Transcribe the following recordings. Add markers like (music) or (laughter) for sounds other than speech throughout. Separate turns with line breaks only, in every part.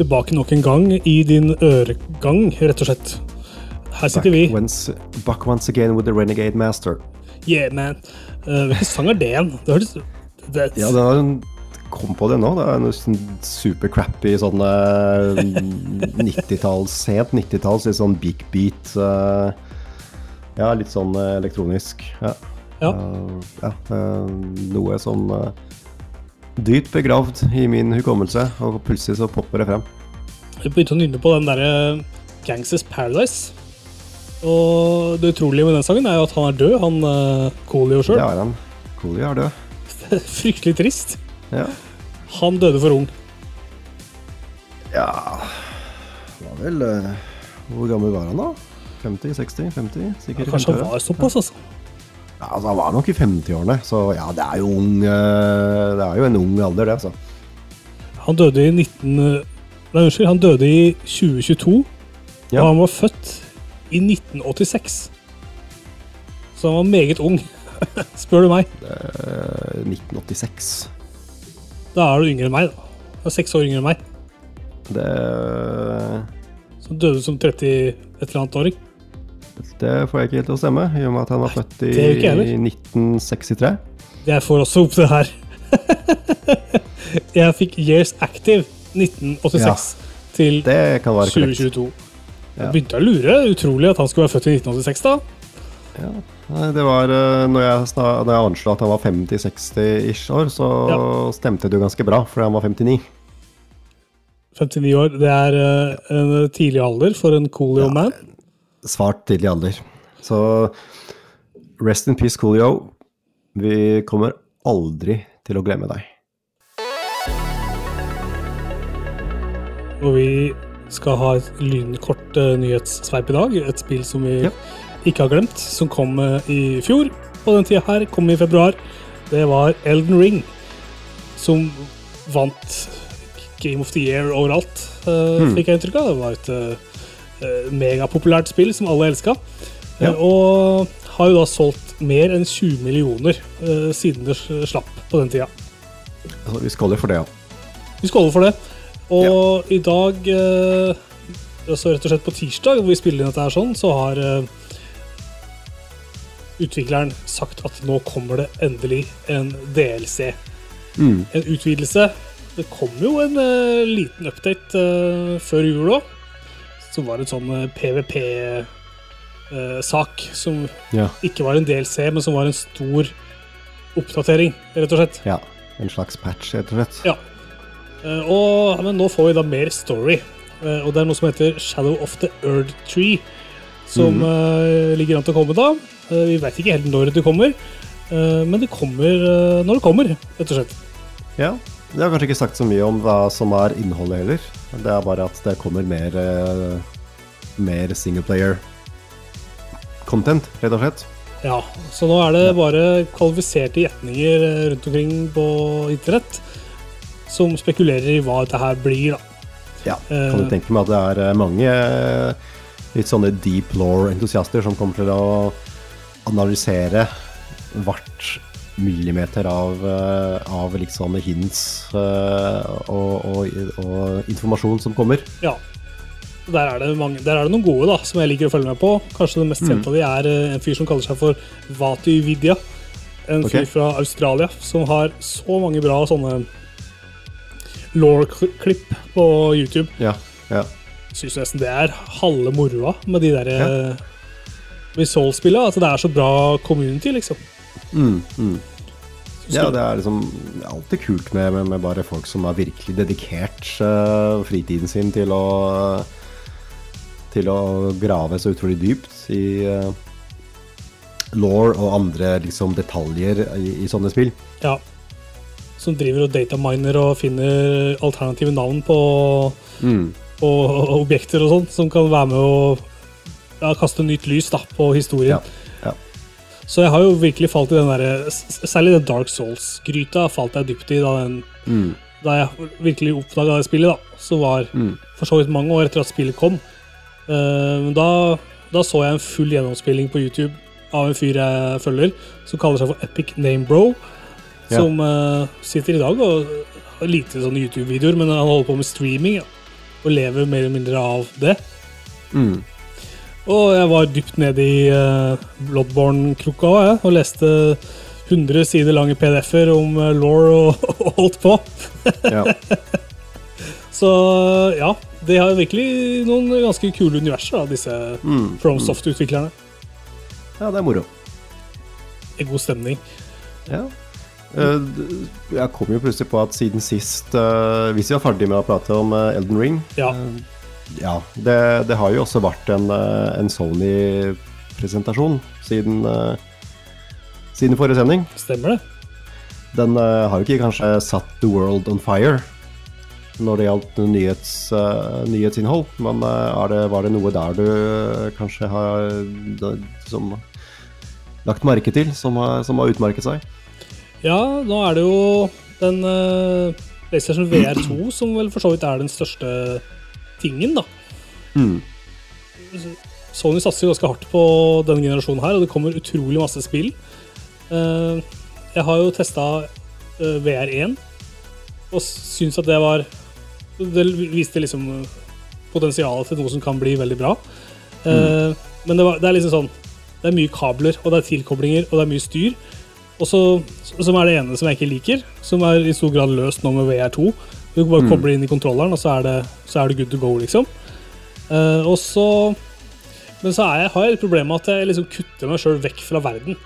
tilbake nok en gang i din øregang, rett og slett. Her sitter vi.
once, back once again with the Renegade Master.
Yeah, man. Uh, Hvilken sang er det igjen? Det hørtes det,
Ja, det har en Kom på det nå. Det er noe supercrappy super crappy sånn eh, (laughs) 90-talls, sent 90-talls, litt sånn big beat. Uh, ja, litt sånn eh, elektronisk. Ja.
Ja.
Uh, ja uh, noe som dypt begravd i min hukommelse, og plutselig så popper det frem.
Jeg begynte å nynne på den derre Gangsters Paradise. Og det utrolige med den sangen er jo at han er død, han uh, Coolio
Det
sjøl.
er han. Coolio er død. (laughs)
Fryktelig trist.
Ja.
Han døde for ung.
ja Var vel uh, Hvor gammel var han da? 50? 60? 50? Sikkert
Kanskje
50
han var såpass, altså.
Ja, altså, han var nok i 50-årene, så ja, det er jo ung uh, Det er jo en ung alder, det, altså.
Han døde i 19... Nei, unnskyld. Han døde i 2022,
Ja.
og han var født i 1986. Så han var meget ung, (laughs) spør du meg.
Eh, 1986.
Da er du yngre enn meg, da. Du er seks år yngre enn meg.
Det,
Så han døde som 30 et eller annet åring.
det får jeg ikke helt til å stemme, i og med at han var født i
det gjør ikke jeg heller.
1963.
Jeg får også opp det her. (laughs) jeg fikk Years Active 1986 til
Det kan være korrekt.
2022.
Ja.
Jeg begynte å lure. Utrolig at han skulle være født i 1986, da.
Ja. Det var eh, Når jeg, når jeg anslo at han var 50-60 ish år, så
Ja.
stemte det jo ganske bra, fordi han var 59.
59 år. Det er eh, en tidlig alder for en Coolio
Ja.
man.
Svart tidlig alder. Så rest in peace, Coolio. Vi kommer aldri til å glemme deg.
Og vi skal ha et lynkort eh, nyhetssveip i dag. Et spill som vi
Ja.
ikke har glemt, som kom eh, i fjor. På den tida her, kom i februar. Det var Elden Ring, som vant Game of the Year overalt,
Hmm.
fikk jeg inntrykk av. Det var et eh, megapopulært spill som alle elska.
Ja.
Og har jo da solgt mer enn 20 millioner uh, siden det slapp på den tida.
Altså, vi skåler for det, ja.
Vi skåler for det. Og i dag, eh, altså rett og slett på tirsdag, hvor vi spiller inn dette her sånn, så har eh, utvikleren sagt at nå kommer det endelig en DLC.
Mm.
En utvidelse. Det kom jo en uh, liten update uh, før jul òg, som var en sånn uh, PVP-sak som
Ja.
ikke var en DLC, men som var en stor oppdatering, rett og slett.
ja. En slags patch, rett og slett.
Ja. Eh, og, men nå får vi da mer story. Eh, og det er noe som heter Shadow of the Earth Tree, som
Mhm.
eh, ligger an til å komme da. Vi vet ikke helt når det kommer, men det kommer når det kommer, rett og slett.
Ja. Det har kanskje ikke sagt så mye om hva som er innholdet heller. Det er bare at det kommer mer, mer singleplayer content, rett og slett.
Ja, Så nå er det bare kvalifiserte gjetninger rundt omkring på internett som spekulerer i hva dette her blir, da.
Ja, kan du
Eh.
tenke meg at det er eh, mange eh, litt sånne deep law-entusiaster som kommer til å analysere hvert millimeter av, eh, av liksom hints eh, og, og, og informasjon som kommer.
Ja. Der er, det mange, der er det noen gode da, som jeg liker å følge med på. Kanskje det mest kjente av de er eh, en fyr som kaller seg for Vati Vidya. En fyr fra Australia som har så mange bra sånne law-klipp på YouTube.
Ja, ja.
Syns nesten det er halve moroa med de der
Ja.
med Soul-spillene. At det er så bra community, liksom.
Mm, mm. Ja, det er liksom alltid kult med, med, med bare folk som har virkelig dedikert uh, fritiden sin til å til å grave så utrolig dypt i uh, law og andre liksom detaljer i, i sånne spill.
Ja. Som driver og dataminer og finner alternative navn på,
Mm.
på objekter og sånn, som kan være med å ja, kaste nytt lys da, på historien.
Ja, ja.
Så jeg har jo virkelig falt i den derre Særlig den Dark Souls-gryta falt jeg dypt i da, den,
Mm.
da jeg virkelig oppdaga det spillet, da. Som var
Mm.
for så vidt mange år etter at spillet kom. Uh, da, da så jeg en full gjennomspilling på YouTube av en fyr jeg følger, som kaller seg for Epic Name Bro.
Ja.
Som uh, sitter i dag og har lite sånne YouTube-videoer, men han holder på med streaming. Ja. og lever mer eller mindre av det.
Mm.
Og jeg var dypt nede i uh, Bloodborne-krukka ja, og leste 100 sider lange PDF-er om uh, law og, (laughs) og holdt på.
Ja. (laughs)
Så ja, de har virkelig noen ganske kule universer, da, disse
Mm.
FromSoft-utviklerne.
ja, det er moro.
En god stemning.
Ja. Eh, Jeg kom jo plutselig på at siden sist, eh, hvis vi var ferdig med å prate om eh, Elden Ring
Ja.
eh, Ja, det, det har jo også vært en, eh, en Sony-presentasjon siden, eh, siden forrige sending.
Stemmer det?
Den eh, har jo ikke kanskje satt the world on fire når det gjaldt nyhets, eh, nyhetsinnhold, men eh, er det, var det noe der du eh, kanskje har som, lagt merke til, som som har utmerket seg?
Ja, nå er det jo den uh, PlayStation VR2 (clears throat) som vel for så vidt er den største tingen, da.
Mm.
Sony satser jo ganske hardt på denne generasjonen her, og det kommer utrolig masse spill. Uh, jeg har jo testa VR1 og syns at det var Det viste liksom eh, potensialet til noe som kan bli veldig bra. Mm. Men det, var, det er liksom sånn Det er mye kabler, og det er tilkoblinger, og det er mye styr. Og så, som er det ene som jeg ikke liker, som er i stor grad løst nå med VR2. Du kan bare
Mm.
koble inn i kontrolleren, og så er det, så er det good to go, liksom. Uh, og så Men så er jeg, har jeg et problem med at jeg liksom kutter meg sjøl vekk fra verden.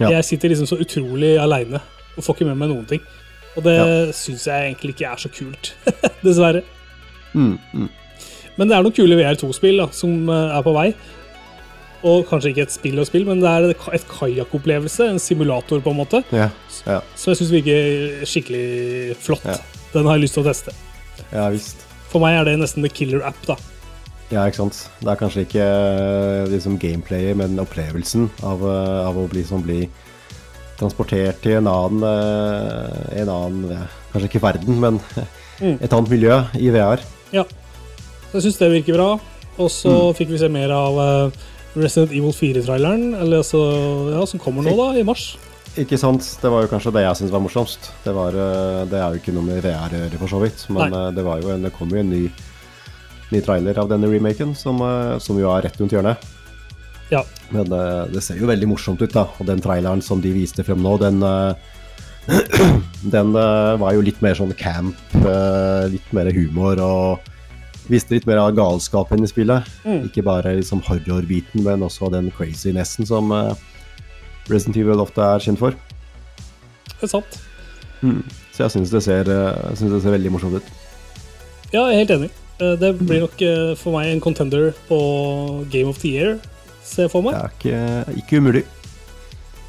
Ja.
Jeg sitter liksom så utrolig aleine og får ikke med meg noen ting. Og det
Ja.
syns jeg egentlig ikke er så kult, (laughs) dessverre.
Mm. Mm.
Men det er noen kule VR2-spill som eh, er på vei. Og kanskje ikke et spill og spill, men det er et kajakkopplevelse, en simulator, på en måte,
Ja. Ja.
Så jeg syns virker skikkelig flott.
Ja.
Den har jeg lyst til å teste.
ja visst.
For meg er det nesten the killer app, da.
Ja, ikke sant. Det er kanskje ikke eh, liksom gameplayet, men opplevelsen av, eh, av å bli, liksom, bli transportert til en annen, eh, en annen Kanskje ikke verden, men (laughs)
Mm.
et annet miljø i VR.
Ja. Så jeg syns det virker bra. Og så fikk vi se mer av Resident Evil 4-traileren, eller altså, ja, som kommer nå, da, i mars.
Ikke sant. Det var jo kanskje det jeg syntes var morsomst. Det, var, eh, det er jo ikke noe med VR å gjøre, for så vidt. Men
Nei.
eh, det, var jo en, det kom jo en ny, ny trailer av denne remaken, som, eh, som jo er rett rundt hjørnet.
Ja.
Men det, det ser jo veldig morsomt ut, da. Og den traileren som de viste frem nå, den (clears throat) Den var jo litt mer sånn camp, litt mer humor og viste litt mer av galskapen i spillet.
Mm.
Ikke bare liksom horror-biten, men også den crazinessen som uh, Resident Evil ofte er kjent for.
Det er sant.
Så jeg syns det, ser, eh, jeg synes det ser veldig morsomt ut.
Ja, jeg er helt enig. Eh, Det blir nok for meg en contender på Game of the Year, ser jeg for meg.
Det er ikke, ikke umulig.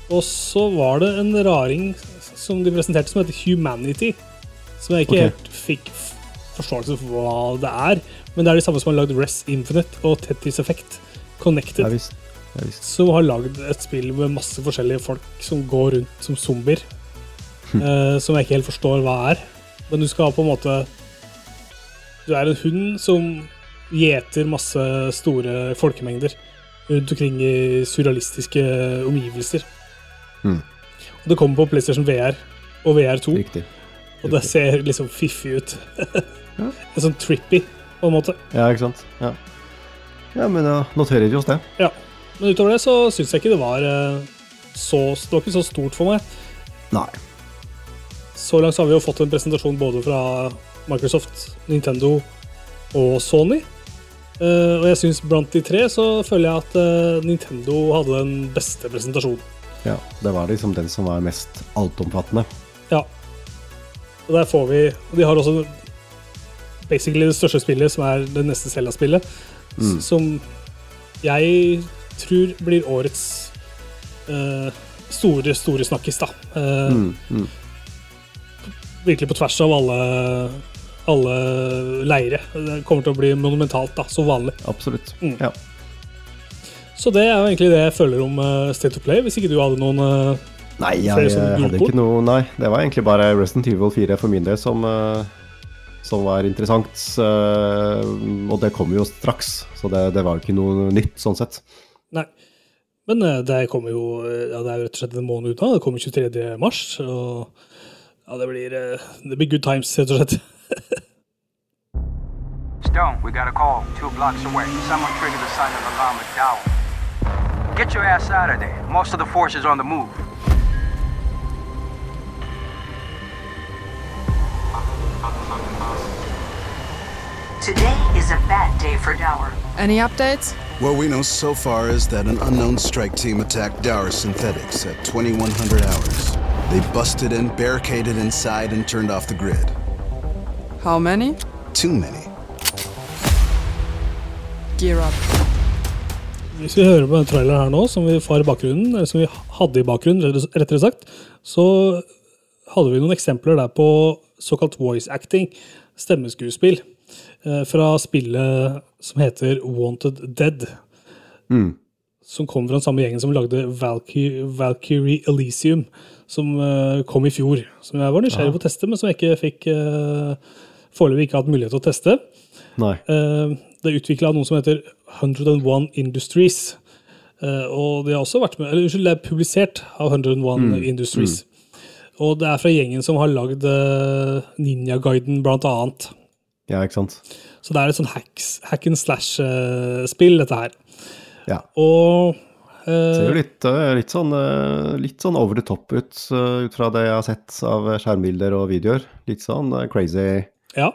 Og så var det en raring som de presenterte som heter Humanity. Som jeg ikke
okay.
helt fikk forståelse for hva det er. Men det er de samme som har lagd Rest Infinite og Tetris Effect Connected.
Ja visst. Ja, visst.
Som har lagd et spill med masse forskjellige folk som går rundt som zombier. eh, som jeg ikke helt forstår hva er. Men du skal på en måte Du er en hund som gjeter masse store folkemengder rundt omkring i surrealistiske omgivelser.
Mm.
Og det kommer på PlayStation VR og VR2,
Riktig.
og det ser liksom fiffig ut. (laughs)
Ja.
En sånn trippy, på en måte.
Ja, ikke sant. Ja, ja men da noterer vi oss det.
Ja. Men utover det så syns jeg ikke det var eh, så Det var ikke så stort for meg.
Nei.
Så langt så har vi jo fått en presentasjon både fra Microsoft, Nintendo og Sony. Eh, og jeg syns blant de tre så føler jeg at eh, Nintendo hadde den beste presentasjonen.
Ja, det var liksom den som var mest altomfattende.
Ja. Og der får vi de har også basically det største spillet, som er det neste Zelda-spillet.
Mm.
Som jeg tror blir årets uh, store, store snakkis, da. Uh,
Mm, mm.
Virkelig på tvers av alle, alle leire. Det kommer til å bli monumentalt, da, som vanlig.
Absolutt.
Mm.
Ja.
Så det er jo egentlig det jeg føler om eh, State of Play, hvis ikke du hadde noen eh,
Nei, jeg,
jeg
hadde ikke noe Nei, det var egentlig bare Resident Evil 4 for min del som, eh, som var interessant. eh, og det kommer jo straks, så det, det var jo ikke noe nytt sånn sett.
Nei. Men eh, det kommer jo eh, Ja, det er jo rett og slett en måned unna. Det kommer 23. mars. Og ja, det blir, det blir good times, rett og slett. (laughs)
Stone, We got a call two blocks away. Someone triggered the silent alarm at Dow. Get your ass out of there. Most of the force is on the move.
Today is a bad day for Dower.
Any updates?
What we know so far is that an unknown strike team attacked Dower Synthetics at 2100 hours. They busted in, barricaded inside, and turned off the grid.
How many?
Too many.
Gear up.
Hvis vi hører på den traileren her nå, som vi får i bakgrunnen, eller som vi hadde i bakgrunnen, rett- rettere sagt, så hadde vi noen eksempler der på såkalt voice acting, stemmeskuespill, fra spillet som heter Wanted Dead. Som kom fra den samme gjengen som lagde Valkyrie, Valkyrie Elysium, som eh, kom i fjor. Som jeg var nysgjerrig på å teste, men som jeg ikke fikk uh, foreløpig ikke hatt mulighet til å teste.
Nei.
Eh, det er utvikla noe som heter 101 Industries. Eh, og de har også vært med, eller unnskyld, det er publisert av 101 Industries. Og det er fra gjengen som har lagd Ninja-guiden, blant annet.
Ja, ikke sant.
Så det er et sånn hacks, hack and slash-spill, dette her.
Ja.
Og
Det ser jo
eh,
litt, eh, litt, sånn, eh, litt sånn over the top ut, eh, ut fra det jeg har sett av skjermbilder og videoer. Litt sånn eh, crazy.
ja.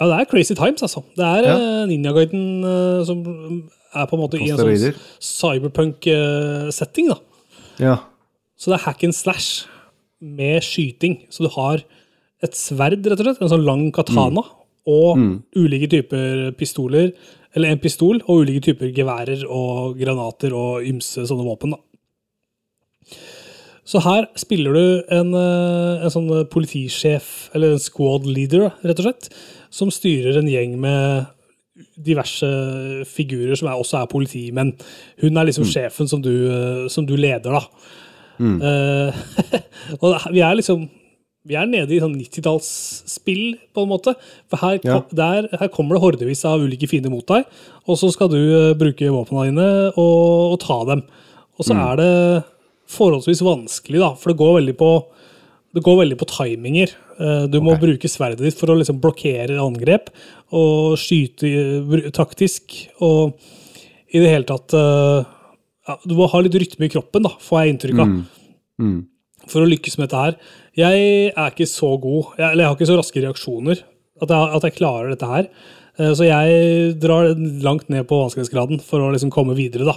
ja, det er crazy times, altså. Det er
Ja.
eh, Ninja-guiden eh, som er på en måte i en sånn cyberpunk-setting, da.
Ja.
Så det er hack and slash med skyting. Så du har et sverd, rett og slett, en sånn lang katana, og ulike typer pistoler, eller en pistol, og ulike typer geværer og granater og ymse sånne våpen. da. Så her spiller du en, eh, en sånn politisjef, eller en squad leader, rett og slett, som styrer en gjeng med diverse figurer som er, også er politimenn. Hun er liksom sjefen som du, eh, som du leder, da. Eh, (laughs) og vi er liksom vi er nede i sånn 90-tallsspill, på en måte. For her,
Ja.
der, her kommer det hordevis av ulike fiender mot deg, og så skal du eh, bruke våpnene dine og, og ta dem. Og så er det forholdsvis vanskelig, da, for det går veldig på, det går veldig på timinger. Eh, Du må bruke sverdet ditt for å liksom blokkere angrep og skyte eh, taktisk. Og i det hele tatt ja, Du må ha litt rytme i kroppen, da, får jeg inntrykk av for å lykkes med dette her. Jeg er ikke så god, jeg, eller jeg har ikke så raske reaksjoner at jeg, at jeg klarer dette her. Eh, Så jeg drar langt ned på vanskelighetsgraden for å liksom komme videre, da.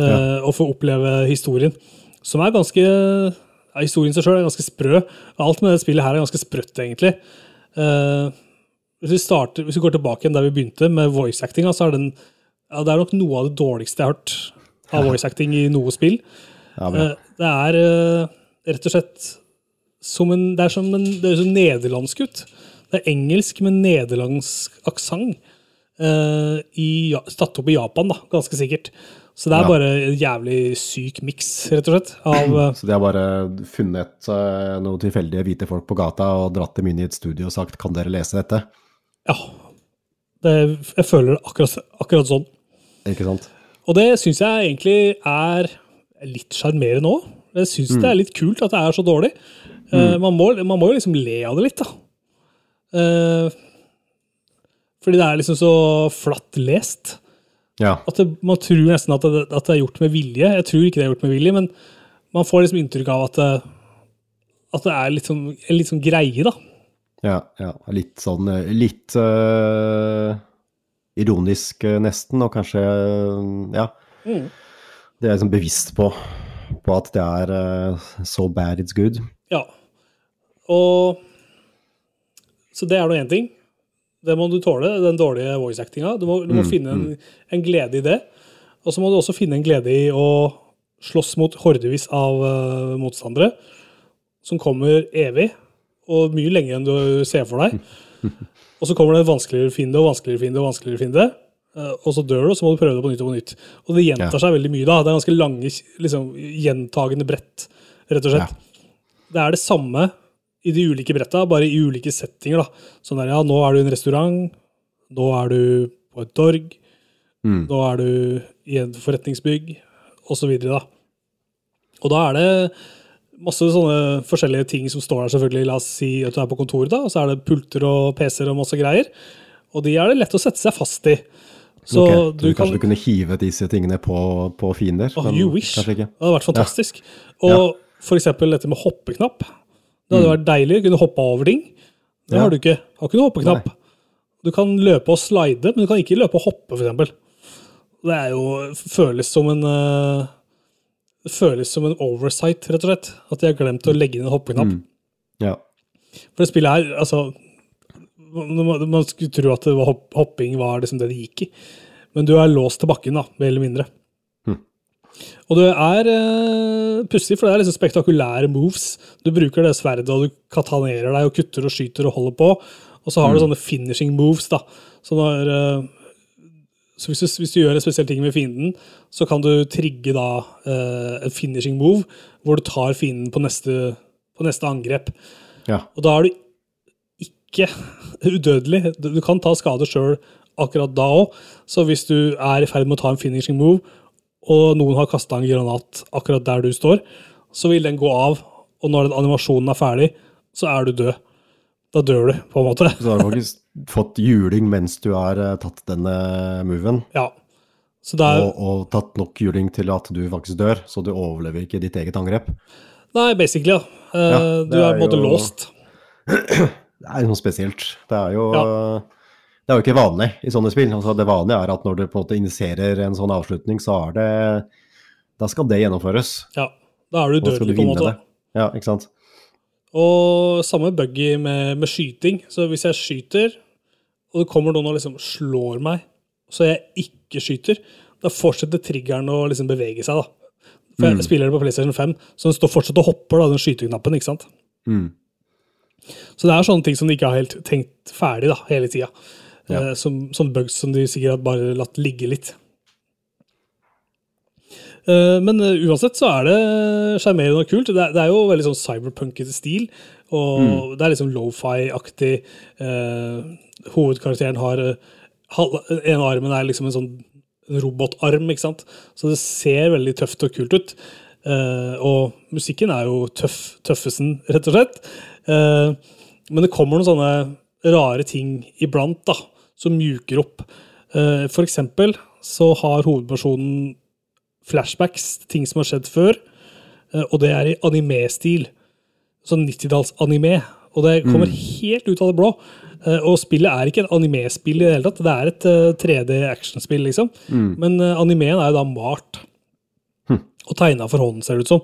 ja. Og få oppleve historien. Som er ganske ja, Historien seg sjøl er ganske sprø. Alt med det spillet her er ganske sprøtt, egentlig. Eh, Hvis vi, starter, hvis vi går tilbake igjen der vi begynte, med voice actinga, så er den ja, det er nok noe av det dårligste jeg har hørt av (laughs) voice acting i noe spill.
Ja.
Eh, Det er eh, rett og slett som en Det er som en det er som nederlandsk ut. Det er engelsk med nederlandsk aksent. Uh, Tatt opp i Japan, da, ganske sikkert. Så det er
Ja.
bare en jævlig syk miks, rett og slett. Av, uh,
Så de har bare funnet uh, noen tilfeldige hvite folk på gata og dratt dem inn i et studio og sagt 'kan dere lese dette'?
ja. Det, jeg føler det akkurat, akkurat sånn.
Ikke sant?
Og det syns jeg egentlig er litt sjarmerende òg. Jeg syns det er litt kult at det er så dårlig. Eh, man, må, man må jo liksom le av det litt, da. Uh, fordi det er liksom så flatt lest.
Ja.
At det, man tror nesten at det, at det er gjort med vilje. Jeg tror ikke det er gjort med vilje, men man får liksom inntrykk av at det, at det er litt sånn, en litt sånn greie, da.
Ja, ja. Litt sånn eh, Litt eh, ironisk eh, nesten, og kanskje eh, Ja. Det er jeg liksom bevisst på, på at det er uh, so bad it's good.
Ja. Og Så det er nå én ting. Det må du tåle, den dårlige voice-actinga. Du må, du må finne en, en glede i det. Og så må du også finne en glede i å slåss mot hordevis av uh, motstandere som kommer evig, og mye lenger enn du ser for deg. (laughs) Og så kommer det en vanskeligere fiende og vanskeligere fiende og vanskeligere fiende. Eh, Og så dør du, og så må du prøve det på nytt og på nytt. Og det gjentar
Ja.
seg veldig mye da. Det er ganske lange, liksom, gjentagende brett, rett og slett. Det er det samme i de ulike bretta, bare i ulike settinger. da. Sånn der, ja, Nå er du i en restaurant, nå er du på et torg, nå er du i en forretningsbygg, osv. da. Og da er det masse sånne forskjellige ting som står der, selvfølgelig. La oss si at du er på kontoret, da, og så er det pulter og PC-er og masse greier. Og de er det lett å sette seg fast i. Så
okay.
du kan
Kanskje du kunne hive disse tingene på, på fiender? Men
you wish. Det hadde vært fantastisk. Og for eksempel dette med hoppeknapp. Det hadde vært deilig å kunne hoppe over ting. Det
Mm. Ja.
har du ikke. Har ikke noen hoppeknapp.
Nei.
Du kan løpe og slide, men du kan ikke løpe og hoppe, eksempel. Det er jo føles som en uh, Det føles som en oversight, rett og slett. At de har glemt å legge inn en hoppeknapp.
Mm. Ja.
For det spillet her, altså Man skulle tro at det var hopp, hopping var liksom det det gikk i. Men du er låst til bakken, da, mer eller mindre. Og du er uh, pussig, for det er liksom spektakulære moves. Du bruker det sverdet, og du katanerer deg og kutter og skyter og holder på. Og så har du sånne finishing moves, da. Så, når, eh, så hvis, du, hvis du gjør en spesiell ting med fienden, så kan du trigge da eh, en finishing move, hvor du tar fienden på neste, på neste angrep.
ja.
Og da er du ikke (laughs) udødelig. Du du kan ta skade sjøl akkurat da òg. Så hvis du er i ferd med å ta en finishing move, og noen har kasta en granat akkurat der du står, så vil den gå av, og når den animasjonen er ferdig, så er du død. Da dør du, på en måte.
Så har du faktisk (laughs) fått juling mens du har eh, tatt denne moven,
Ja. Er
og, og tatt nok juling til at du faktisk dør, så du overlever ikke ditt eget angrep.
Nei, basically, ja. Eh,
Ja,
du er
er
på en måte
jo-
låst. (clears throat)
Det er noe spesielt. Det er jo
Ja.
Det er jo ikke vanlig i sånne spill. Altså, det vanlige er at når du på en måte initierer en sånn avslutning, så er det Da skal det gjennomføres.
Ja. Da er du
Da skal du
dødelig, på en måte.
det. Ja, ikke sant.
Og samme buggy med, med skyting. Så hvis jeg skyter, og det kommer noen og liksom slår meg, så jeg ikke skyter, da fortsetter triggeren å liksom bevege seg. da. For jeg spiller det på PlayStation 5, så den står fortsatt og hopper, da, den skyteknappen. ikke sant?
Mm.
Så det er sånne ting som de ikke har helt tenkt ferdig da, hele tida.
Ja.
Eh, som, som bugs som de sikkert har bare latt ligge litt. Eh, men eh, uansett så er det sjarmerende og kult. Det er, det er jo veldig sånn cyberpunkete stil. Og det er liksom lofi-aktig. Hovedkarakteren har En armen er liksom en sånn robotarm, ikke sant. Så det ser veldig tøft og kult ut. Og musikken er jo tøff, tøffesen, rett og slett. Eh, men det kommer noen sånne rare ting iblant da, som mjuker opp. Eh, for eksempel så har hovedpersonen flashbacks, ting som har skjedd før, eh, og det er i anime-stil. Sånn 90-talls-anime. Og det kommer helt ut av det blå. Eh, Og spillet er ikke et anime-spill i det hele tatt. Det er et eh, 3D-actionspill, liksom. Men eh, animeen er jo da malt. Og tegna for hånden, ser det ut som.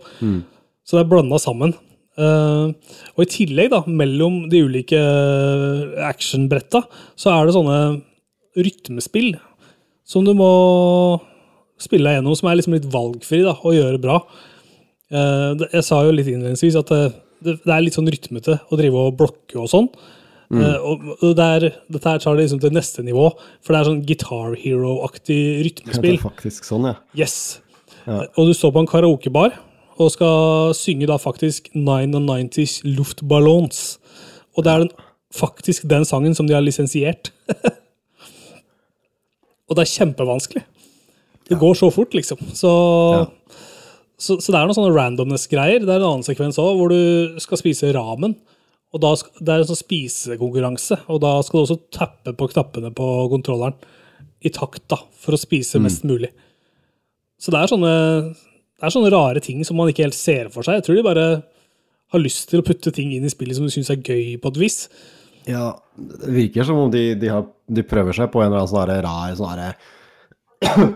Så det er blanda sammen. Eh, og i tillegg, da, mellom de ulike eh, actionbretta, så er det sånne rytmespill som du må spille deg gjennom, som er liksom litt valgfri da, og gjøre bra. Uh, det- jeg sa jo litt innledningsvis at det, det, det er litt sånn rytmete å drive og blokke og sånn. Mm. og og det er, dette her tar det liksom til neste nivå, for det er sånn Guitar Hero-aktig rytmespill Det
er faktisk sånn, ja.
Yes. Og du står på en karaokebar og skal synge da faktisk 99s Luftballons. Og det er den, faktisk den sangen som de har lisensiert. (laughs) og det er kjempevanskelig. Det går så fort, liksom. Så, så, så det er noen sånne randomness-greier. Det er en annen sekvens òg, hvor du skal spise ramen. Og da, Det er en sånn spisekonkurranse, og da skal du også tappe på knappene på kontrolleren i takt da, for å spise mest mulig. Så det er, sånne, det er sånne rare ting som man ikke helt ser for seg. Jeg tror de bare har lyst til å putte ting inn i spillet som de syns er gøy på et vis.
Ja, det virker som om de, de, har, de prøver seg på en eller annen sånn rar sånn herre (clears throat)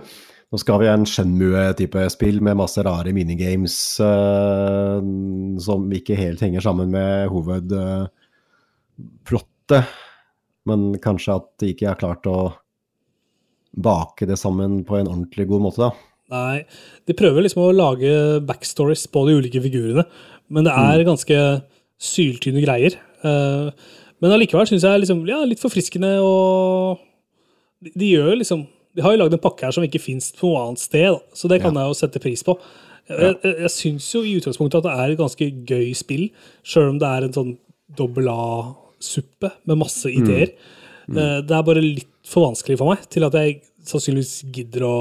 Nå skal vi ha en Shenmue-type spill med masse rare minigames uh, som ikke helt henger sammen med hovedplottet. men kanskje at de ikke har klart å bake det sammen på en ordentlig god måte, da.
Nei, De prøver liksom å lage backstories på de ulike figurene, men det er ganske syltynne greier. Eh, Men allikevel syns jeg liksom, ja, litt forfriskende og de, de gjør liksom De har jo lagd en pakke her som ikke fins noe annet sted, da. så det kan
Ja.
jeg jo sette pris på. Jeg, jeg, jeg syns jo i utgangspunktet at det er et ganske gøy spill, sjøl om det er en sånn dobbel A-suppe med masse ideer. Eh, Det er bare litt for vanskelig for meg til at jeg sannsynligvis gidder å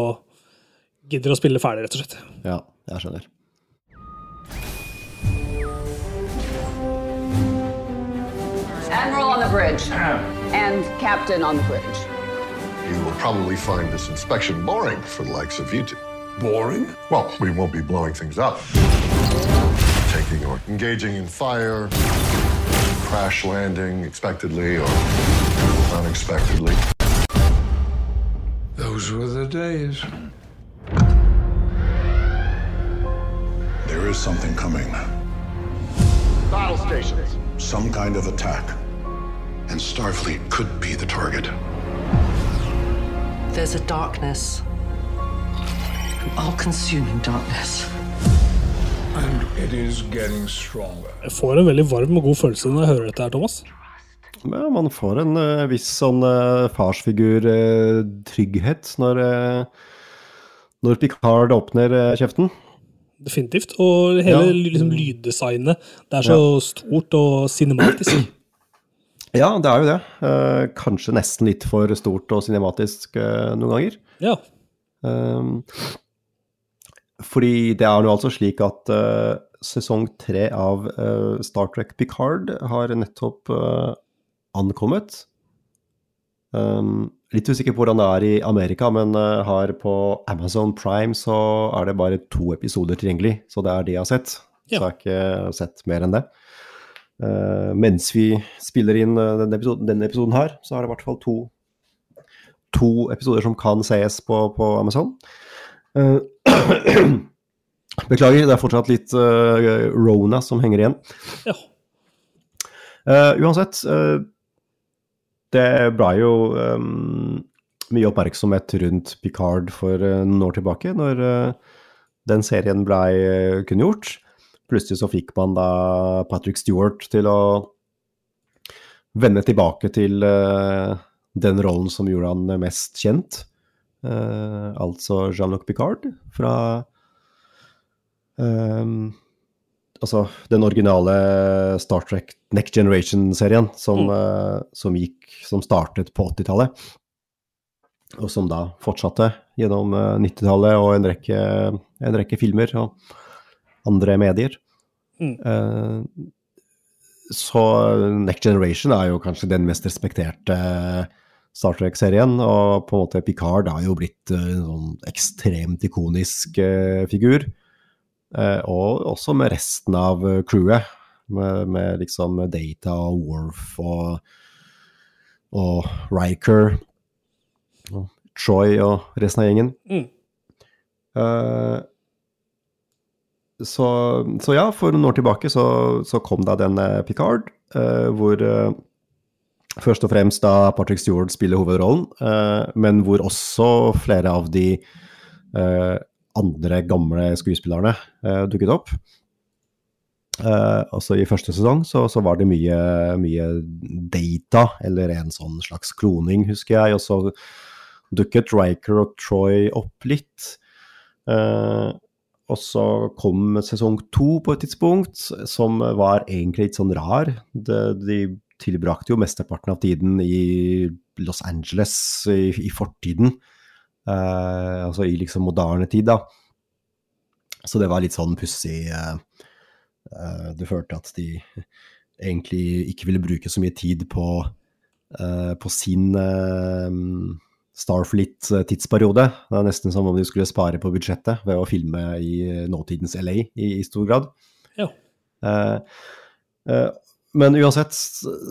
gidder å spille ferdig, rett og slett.
Ja, jeg skjønner.
Admiral on the bridge. and captain on the bridge.
You will probably find this inspection boring for the likes of you two.
Boring?
Well, we won't be blowing things up. Taking or engaging in fire, crash landing expectedly or unexpectedly.
Those were the days.
There is something coming.
Battle stations.
Some kind of attack. And Starfleet could be the target.
There's a darkness. An all-consuming darkness.
And it is getting stronger.
Jeg får en veldig varm og god følelse når jeg hører dette her, Thomas.
Ja, man får en eh, viss sånn uh, farsfigur-trygghet når, eh, når Picard åpner eh, kjeften.
Definitivt. Og hele
Ja.
liksom, lyddesignet. Det er så stort og cinematisk.
Ja, det er jo det. Eh, kanskje nesten litt for stort og cinematisk eh, noen ganger.
Ja.
Um, fordi det er jo altså slik at eh, sesong tre av eh, Star Trek Picard har nettopp eh, ankommet. Um, litt usikker på hvordan det er i Amerika, men har her på Amazon Prime så er det bare to episoder tilgjengelig, så det er det jeg har sett. Så jeg har ikke sett mer enn det. Uh, mens vi spiller inn eh, denne, episoden, denne episoden her, så er det i hvert fall to, to episoder som kan sees på, på Amazon. Uh, (clears throat) Beklager, det er fortsatt litt uh, Rona som henger igjen.
Ja.
Eh, uansett, eh, det ble jo um, mye oppmerksomhet rundt Picard for eh, noen år tilbake, når uh, den serien ble uh, kunngjort. Plutselig så fikk man da Patrick Stewart til å vende tilbake til uh, den rollen som gjorde han mest kjent. Eh, altså Jean-Luc Picard fra ehm, Altså den originale Star Trek Next Generation-serien som, eh, som gikk Som startet på 80-tallet. Og som da fortsatte gjennom eh, 90-tallet og en rekke, en rekke filmer og andre medier.
Mm.
Uh, så Next Generation er jo kanskje den mest respekterte Star Trek-serien, og på en måte Picard har jo blitt eh, en sånn ekstremt ikonisk eh, figur. Eh, og også med resten av eh, crewet, med, med liksom Data og Worf og, og Riker og Troy og resten av gjengen.
Mm.
Eh, så, så ja, for noen år tilbake så, så kom da den Picard, eh, hvor eh, først og fremst da Patrick Stewart spiller hovedrollen, eh, men hvor også flere av de eh, andre gamle skuespillerne eh, dukket opp. Uh, også I første sesong så, så var det mye, mye data, eller en sånn slags kloning, husker jeg. Og så dukket Riker og Troy opp litt. Uh, og så kom sesong to på et tidspunkt, som var egentlig litt sånn rar. Det, de tilbrakte jo mesteparten av tiden i Los Angeles i, i fortiden. Eh, altså i liksom moderne tid, da. Så det var litt sånn pussig eh, eh, Du følte at de egentlig ikke ville bruke så mye tid på, eh, på sin Starfleet-tidsperiode. Det er nesten som om de skulle spare på budsjettet ved å filme i nåtidens LA i, i stor grad.
Ja.
Men uansett,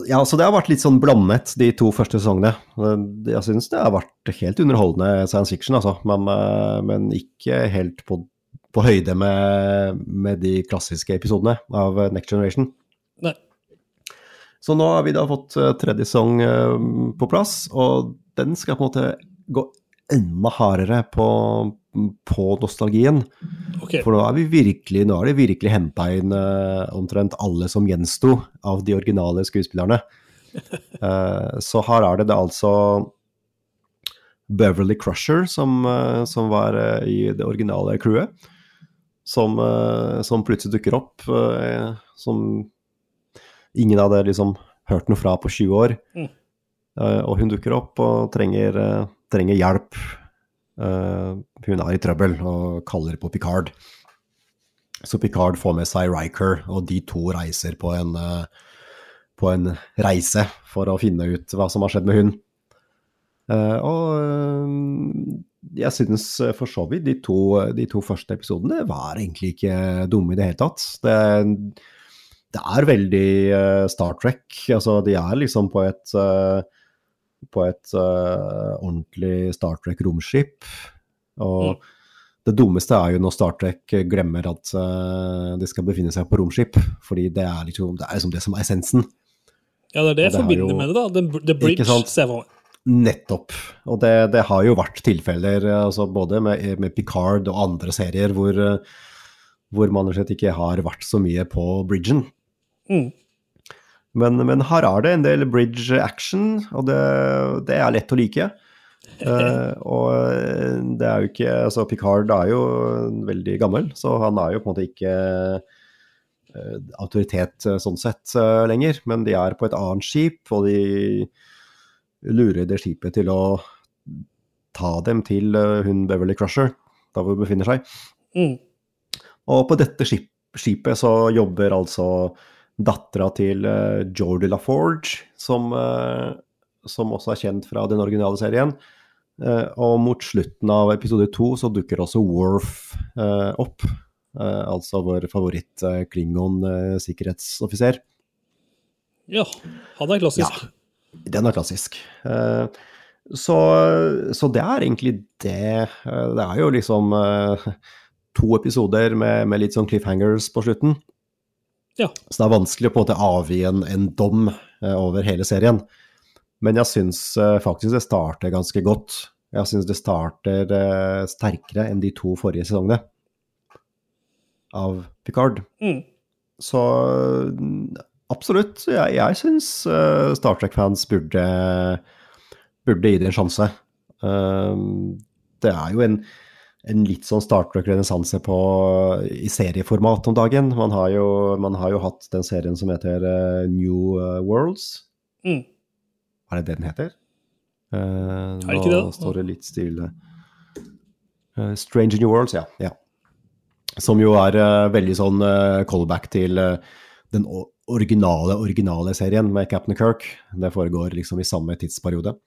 ja, så det har vært litt sånn blandet de to første sesongene. Eh, Jeg syns det har vært helt underholdende science fiction, altså, men, eh, men ikke helt på, på høyde med, med de klassiske episodene av Next Generation.
Nei.
Så nå har vi da fått eh, tredje sesong på plass, og den skal på en måte gå enda hardere på, på nostalgien.
Ok.
For nå er vi virkelig, nå har de virkelig henta inn uh, omtrent alle som gjensto av de originale skuespillerne. uh, (laughs) så her er det, det altså Beverly Crusher, som, uh, som var eh, i det originale crewet, som, eh, som plutselig dukker opp, eh, som ingen hadde liksom hørt noe fra på 20 år.
Mm.
Eh, og hun dukker opp og trenger, eh, trenger hjelp. Eh, hun er i trøbbel og kaller på Picard. Så Picard får med seg Riker, og de to reiser på en, eh, på en reise for å finne ut hva som har skjedd med hun. Eh, og jeg synes for så vidt de to, de to første episodene var egentlig ikke dumme i det hele tatt. Det, det er veldig Star Trek. Altså, de er liksom på et på et uh, ordentlig Star Trek-romskip. Og det dummeste er jo når Star Trek glemmer at uh, de skal befinne seg på romskip, fordi det er liksom det, er liksom det som er essensen.
Ja, det er det jeg
det
forbinder
jo-
med det, da. The, the Bridge, Seven.
Nettopp. Og det, det har jo vært tilfeller, eh, altså både med, med Picard og andre serier, hvor, eh, hvor man rett og slett ikke har vært så mye på bridgen.
Mm.
Men, men her er det en del bridge action, og det, det er lett å like. Uh, (laughs) og eh, det er jo ikke Altså, Picard er jo veldig gammel, så han er jo på en måte ikke uh, autoritet uh, sånn sett lenger. Men de er på et annet skip, og de lurer det skipet til å ta dem til hun Beverly Crusher, der hvor hun befinner seg.
Mm.
Og på dette skip, skipet så jobber altså dattera til uh, Jordi LaForge, som, uh, som også er kjent fra den originale serien. Uh, og mot slutten av episode to så dukker også Worf opp. Altså vår favoritt uh, Klingon-sikkerhetsoffiser.
Ja, han er klassisk.
Ja, Den er klassisk. Så, så det er egentlig det. Det er jo liksom to episoder med, med litt sånn cliffhangers på slutten.
Ja.
Så det er vanskelig å på en måte avgi en, en dom eh, over hele serien. Men jeg syns eh, faktisk det starter ganske godt. Jeg syns det starter eh, sterkere enn de to forrige sesongene av Picard.
Mm.
Så absolutt, jeg, jeg syns Star Trek-fans burde, burde gi det en sjanse. Det er jo en, en litt sånn Star Trek-renessanse i serieformat om dagen. Man har, jo, man har jo hatt den serien som heter uh, New eh, Worlds.
Mm.
Er det det den heter? Uh,
Er det ikke det?
Nå står det litt stille. Uh, Strange New Worlds, ja. ja. Som jo er uh, veldig sånn callback til den originale, originale serien med Captain Kirk. Det foregår liksom i samme tidsperiode.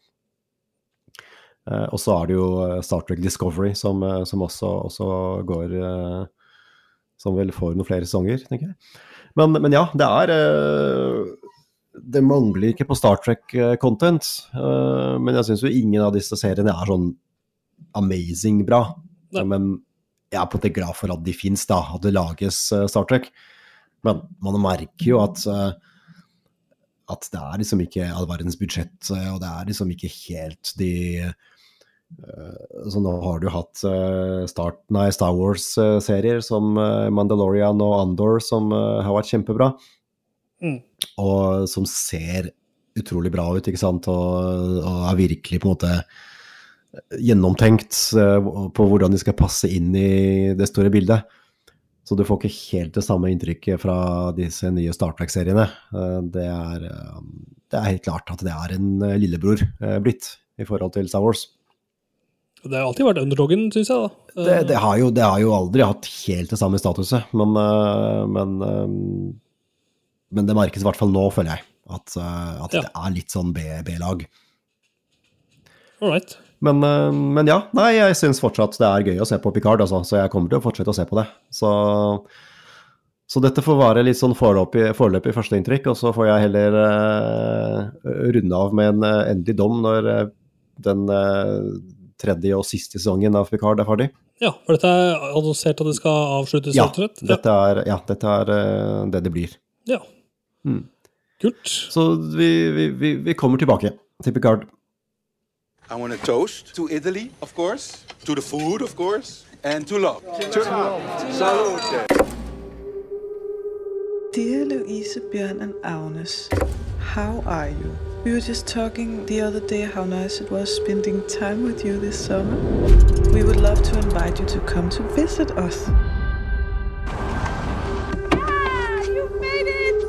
Eh, og så er det jo eh, Star Trek Discovery som, eh, som også, også går Som vel får noen flere sesonger, tenker jeg. Men, men ja, det er Det mangler ikke på Star Trek-content. men jeg syns jo ingen av disse seriene er sånn amazing bra. Men jeg er på en måte glad for at de fins, da. At det lages Star Trek. Men man merker jo at at det er liksom ikke all verdens budsjett, og det er liksom ikke helt de Så nå har du hatt eh, start, nei, Star Wars-serier som eh, Mandalorian og Andor som eh, har vært kjempebra,
Mm.
og som ser utrolig bra ut, ikke sant, og, og er virkelig på en måte gjennomtenkt eh, på hvordan de skal passe inn i det store bildet. Så du får ikke helt det samme inntrykket fra disse nye Star Trek-seriene. Eh, Det, eh, det er helt klart at det er en eh, lillebror eh, blitt i forhold til Star Wars.
Det har alltid vært underdogen, syns jeg. da.
Det, det, har jo, det har jo aldri hatt helt det samme statuset, men, eh, men, eh, men det merkes i hvert fall nå, føler jeg. At, eh, at
Ja.
det er litt sånn B-lag.
Right.
Men, men ja, nei, jeg syns fortsatt det er gøy å se på Picard, altså, så jeg kommer til å fortsette å se på det. Så, så dette får være litt sånn foreløpig, foreløpig førsteinntrykk, og så får jeg heller uh, runde av med en endelig dom når den eh, tredje og siste sesongen av Picard er ferdig.
Ja, for dette er annonsert at det skal avsluttes,
Ja,
rett
dette er, ja, dette er eh, det det blir.
Ja.
Mm.
Kult.
Så vi, vi, vi, vi kommer tilbake til Picard.
I want a toast to Italy, of course, to the food, of course, and to love. To love. Salute.
Dear Louise, Björn, and Agnes, how are you? We were just talking the other day how nice it was spending time with you this summer. We would love to invite you to come to visit us.
Yeah, You made it!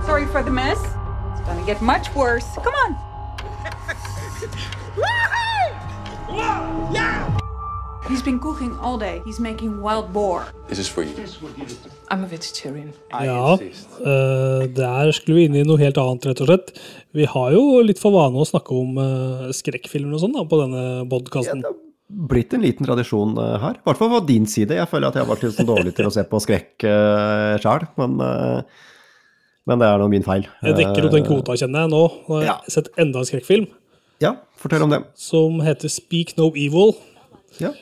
(laughs) Sorry for the mess. It's gonna get much worse. Come on. (laughs) He's been cooking all day. He's making wild boar.
This is for you.
I'm a vegetarian.
Ja, uh, der skulle vi inn i noe helt annet, rett og slett. Vi har jo litt for vane å snakke om uh, skrekkfilmer og sånn da, på denne podkasten.
Blitt en liten tradisjon eh, her. I hvert fall på din side. Jeg føler at jeg har vært litt sånn dårlig til å se på skrekk uh, sjøl, men, eh, men det er nå min feil.
Jeg dekker opp den kvota, kjenner jeg nå. Nå har jeg sett enda en skrekkfilm.
Ja, fortell om det.
Som heter Speak No Evil.
Ja.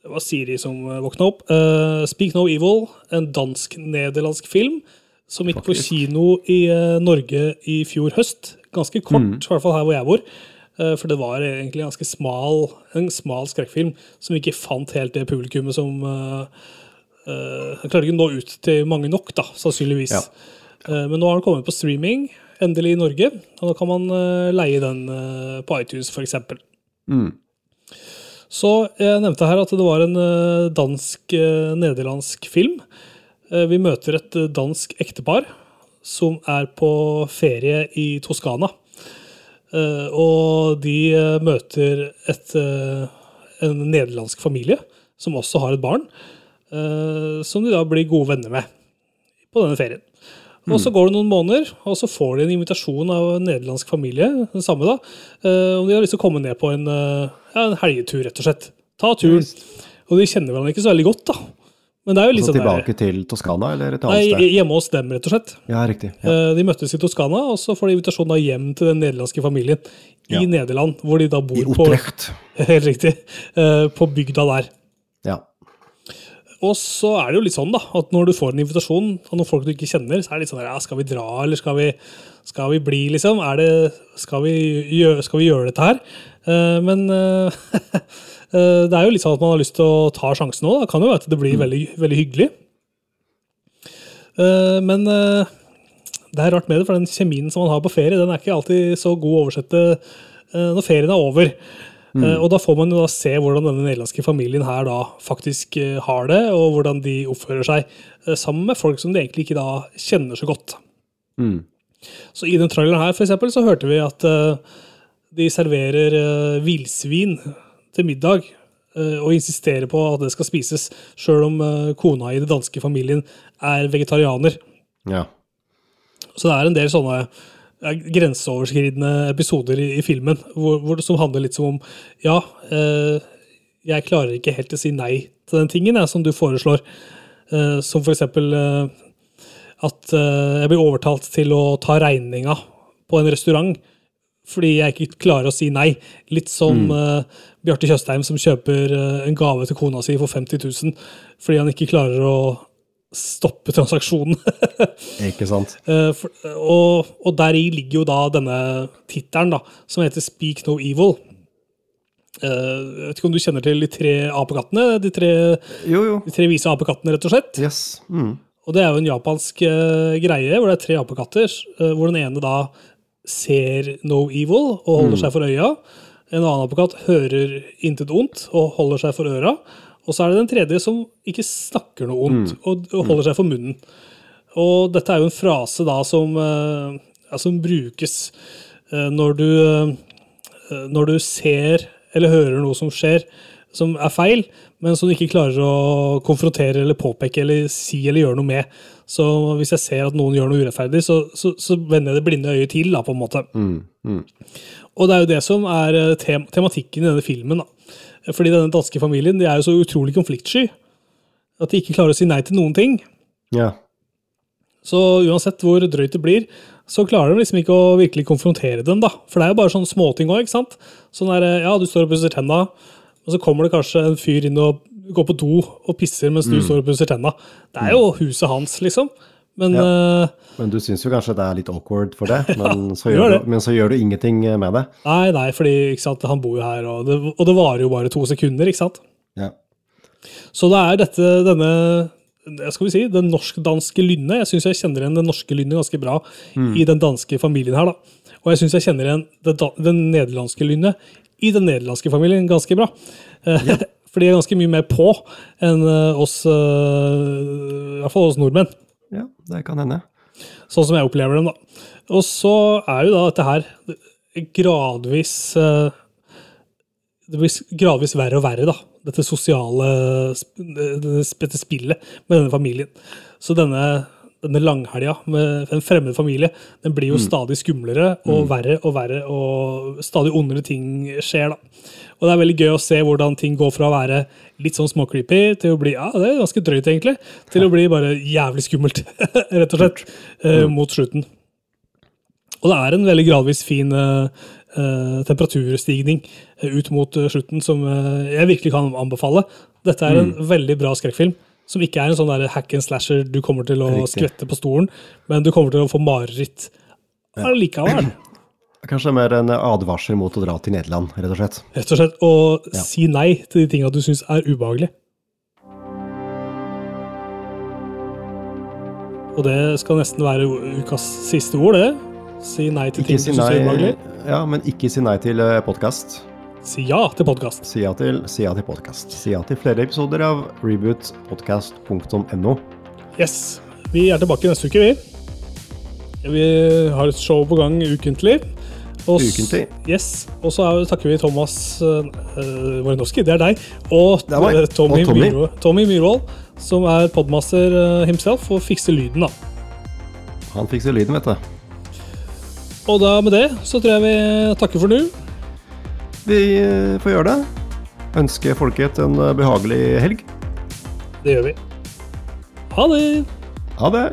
Det var Siri som eh, våkna opp. Uh, Speak No Evil, en dansk-nederlandsk film som gikk på kino i uh, Norge i fjor høst. Ganske kort,
Mm.
i hvert fall her hvor jeg bor. Uh, for det var egentlig ganske smal, en smal skrekkfilm som ikke fant helt det publikummet som uh, klarte ikke å nå ut til mange nok, da, sannsynligvis.
Ja.
Men nå har den kommet på streaming, endelig i Norge. Og da kan man leie den på iTunes, f.eks.
Mm.
Så jeg nevnte her at det var en eh, dansk-nederlandsk film. Eh, Vi møter et eh, dansk ektepar som er på ferie i Toskana. Eh, Og de eh, møter et, eh, en nederlandsk familie som også har et barn, eh, som de da blir gode venner med på denne ferien. Og så går det noen måneder, og så får de en invitasjon av en nederlandsk familie, den samme da, og de har lyst til å komme ned på en, eh, ja, en helgetur, rett og slett. Ta turen. Og de kjenner hverandre ikke så veldig godt, da. Men det er jo litt
Så
sånn der-
tilbake til Toskana, eller et
Nei,
annet sted?
hjemme hos dem, rett og slett.
Ja, riktig. Ja.
Eh, De møttes i Toskana, og så får de invitasjon da hjem til den nederlandske familien i
Ja.
Nederland, hvor de da bor
I
på (laughs) Helt riktig. eh, På bygda der.
Ja.
Og så er det jo litt sånn da, at når du får en invitasjon av noen folk du ikke kjenner, så er det litt sånn ja, skal vi dra, eller skal vi, skal vi bli, liksom? Er det, skal, vi gjøre, skal vi gjøre dette her? Uh, men (laughs) eh, det er jo litt sånn at man har lyst til å ta sjansen nå. Det kan jo være at det blir veldig, veldig hyggelig. Uh, men det er rart med det, for den kjemien som man har på ferie, den er ikke alltid så god å oversette når ferien er over.
Mm.
Eh, Og da får man jo da se hvordan denne nederlandske familien her da faktisk eh, har det, og hvordan de oppfører seg eh, sammen med folk som de egentlig ikke da kjenner så godt.
Mm.
Så i den traileren her for eksempel, så hørte vi at de serverer villsvin til middag, og insisterer på at det skal spises, sjøl om kona i den danske familien er vegetarianer.
Ja.
Så det er en del sånne grenseoverskridende episoder i, i filmen hvor, hvor det, som handler litt som om Ja, eh, jeg klarer ikke helt å si nei til den tingen jeg, som du foreslår. Eh, som for eksempel eh, at eh, jeg blir overtalt til å ta regninga på en restaurant fordi jeg ikke klarer å si nei. Litt som
Mm.
eh, Bjarte Tjøstheim som kjøper eh, en gave til kona si for 50 000 fordi han ikke klarer å stoppe transaksjonen. (laughs)
Ikke sant?
Eh, for, og, og deri ligger jo da denne tittelen, som heter Speak No Evil. Eh, jeg vet ikke om du kjenner til de tre apekattene? De tre,
Jo, jo.
de tre vise apekattene, rett og slett.
Yes. Mm.
Og det er jo en japansk uh, greie, hvor det er tre apekatter, uh, hvor den ene da ser no evil og holder
Mm.
seg for øya. En annen apekatt hører intet ondt og holder seg for øra. Og så er det den tredje som ikke snakker noe ondt og, og holder seg for munnen. Og dette er jo en frase da som, eh, ja, som brukes eh, når du eh, når du ser eller hører noe som skjer som er feil, men som du ikke klarer å konfrontere eller påpeke eller si eller gjøre noe med. Så hvis jeg ser at noen gjør noe urettferdig, så, så, så vender jeg det blinde øyet til, da, på en måte.
Mm. Mm.
Og det er jo det som er tem tematikken i denne filmen. da. Fordi denne danske familien de er jo så utrolig konfliktsky at de ikke klarer å si nei til noen ting.
Ja.
Så uansett hvor drøyt det blir, så klarer de liksom ikke å virkelig konfrontere dem. da. For det er jo bare sånne småting òg. Sånn der, ja, du står og pusser tenna, og så kommer det kanskje en fyr inn og går på do og pisser mens du
Mm.
står og pusser tenna. Det er jo huset hans, liksom. Men
Ja.
eh,
Men du syns jo kanskje det er litt awkward for det, (laughs) men så
gjør
du, men så gjør du ingenting med det.
nei, nei, fordi sant, han bor jo her, og det, og det varer jo bare to sekunder, ikke sant.
Ja.
Så det er dette, denne skal vi si, den norsk-danske lynnet. Jeg syns jeg kjenner igjen den norske lynnet ganske bra
Mm.
i den danske familien her. da. Og jeg syns jeg kjenner igjen den, nederlandske lynnet i den nederlandske familien ganske bra. Ja. (laughs) For de er ganske mye mer på enn eh, oss, eh, i hvert fall oss nordmenn.
Ja, det kan hende.
Sånn som jeg opplever dem, da. Og så er jo da dette her gradvis eh, Det blir gradvis verre og verre, da. dette sosiale dette spillet med denne familien. Så denne, denne langhelga med en fremmed familie den blir jo
Mm.
stadig skumlere og
Mm.
verre og verre, og stadig ondere ting skjer. da. Og det er veldig gøy å se hvordan ting går fra å være litt sånn småcreepy til å bli ja, det er ganske drøyt egentlig, til å bli bare jævlig skummelt, (laughs) rett og slett,
uh,
mot slutten. Og det er en veldig gradvis fin uh, Uh, temperaturstigning uh, ut mot uh, slutten som jeg virkelig kan anbefale. Dette er en
Mm.
veldig bra skrekkfilm, som ikke er en sånn hack and slasher du kommer til å
Riktig.
skvette på stolen, men du kommer til å få mareritt allikevel.
Kanskje mer en advarsel mot å dra til Nederland, rett og slett.
Rett og slett. Og
Ja.
si nei til de tinga du syns er ubehagelige. Og det skal nesten være ukas siste ord, det. Si nei til ting
Ikke
du syns er ubehagelig.
ja, men ikke si nei til podkast.
Si ja til podkast.
Si ja til, si ja til podkast. Si ja til flere episoder av rebootpodcast.no.
Yes. Vi er tilbake neste uke, vi. Vi har et show på gang ukentlig. Og
Ukentlig.
Yes. Og så er- takker vi Thomas uh, Marinowski, det er deg, og
Det er
eh, Tommy,
Og Tommy.
Myhrvold- Tommy Myhrvold, som er podmaster eh, himself, og fikser lyden, da.
Han fikser lyden, vet du.
Og da med det så tror jeg vi takker for nå.
Vi eh, får gjøre det. Ønsker folket en eh, behagelig helg.
Det gjør vi. Ha det!
Ha det!